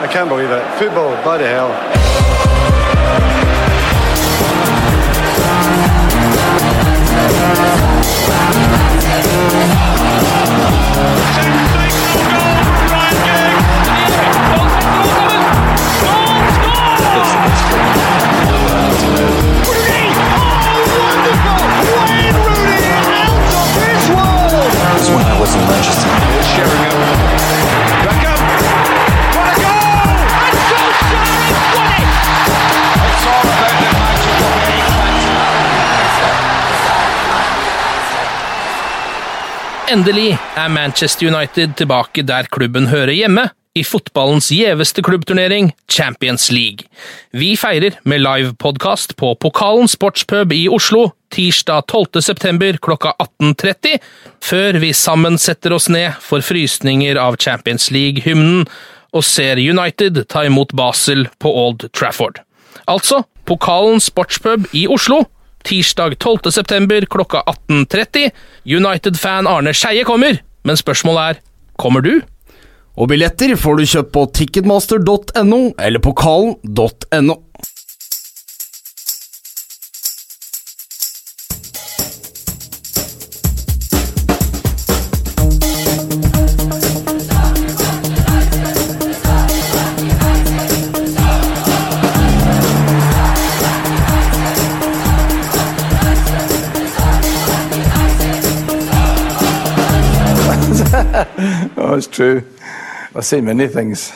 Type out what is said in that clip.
I can't believe it. Football, bloody hell. was when I was in Manchester. Endelig er Manchester United tilbake der klubben hører hjemme, i fotballens gjeveste klubbturnering, Champions League. Vi feirer med livepodkast på Pokalen sportspub i Oslo tirsdag 12. september klokka 18.30, før vi sammen setter oss ned for frysninger av Champions League-hymnen og ser United ta imot Basel på Old Trafford. Altså Pokalen sportspub i Oslo tirsdag 12. september klokka 18.30. United-fan Arne Skeie kommer, men spørsmålet er kommer du? Og billetter får du kjøpt på ticketmaster.no eller pokalen.no. Oh, it's true. I've seen many things.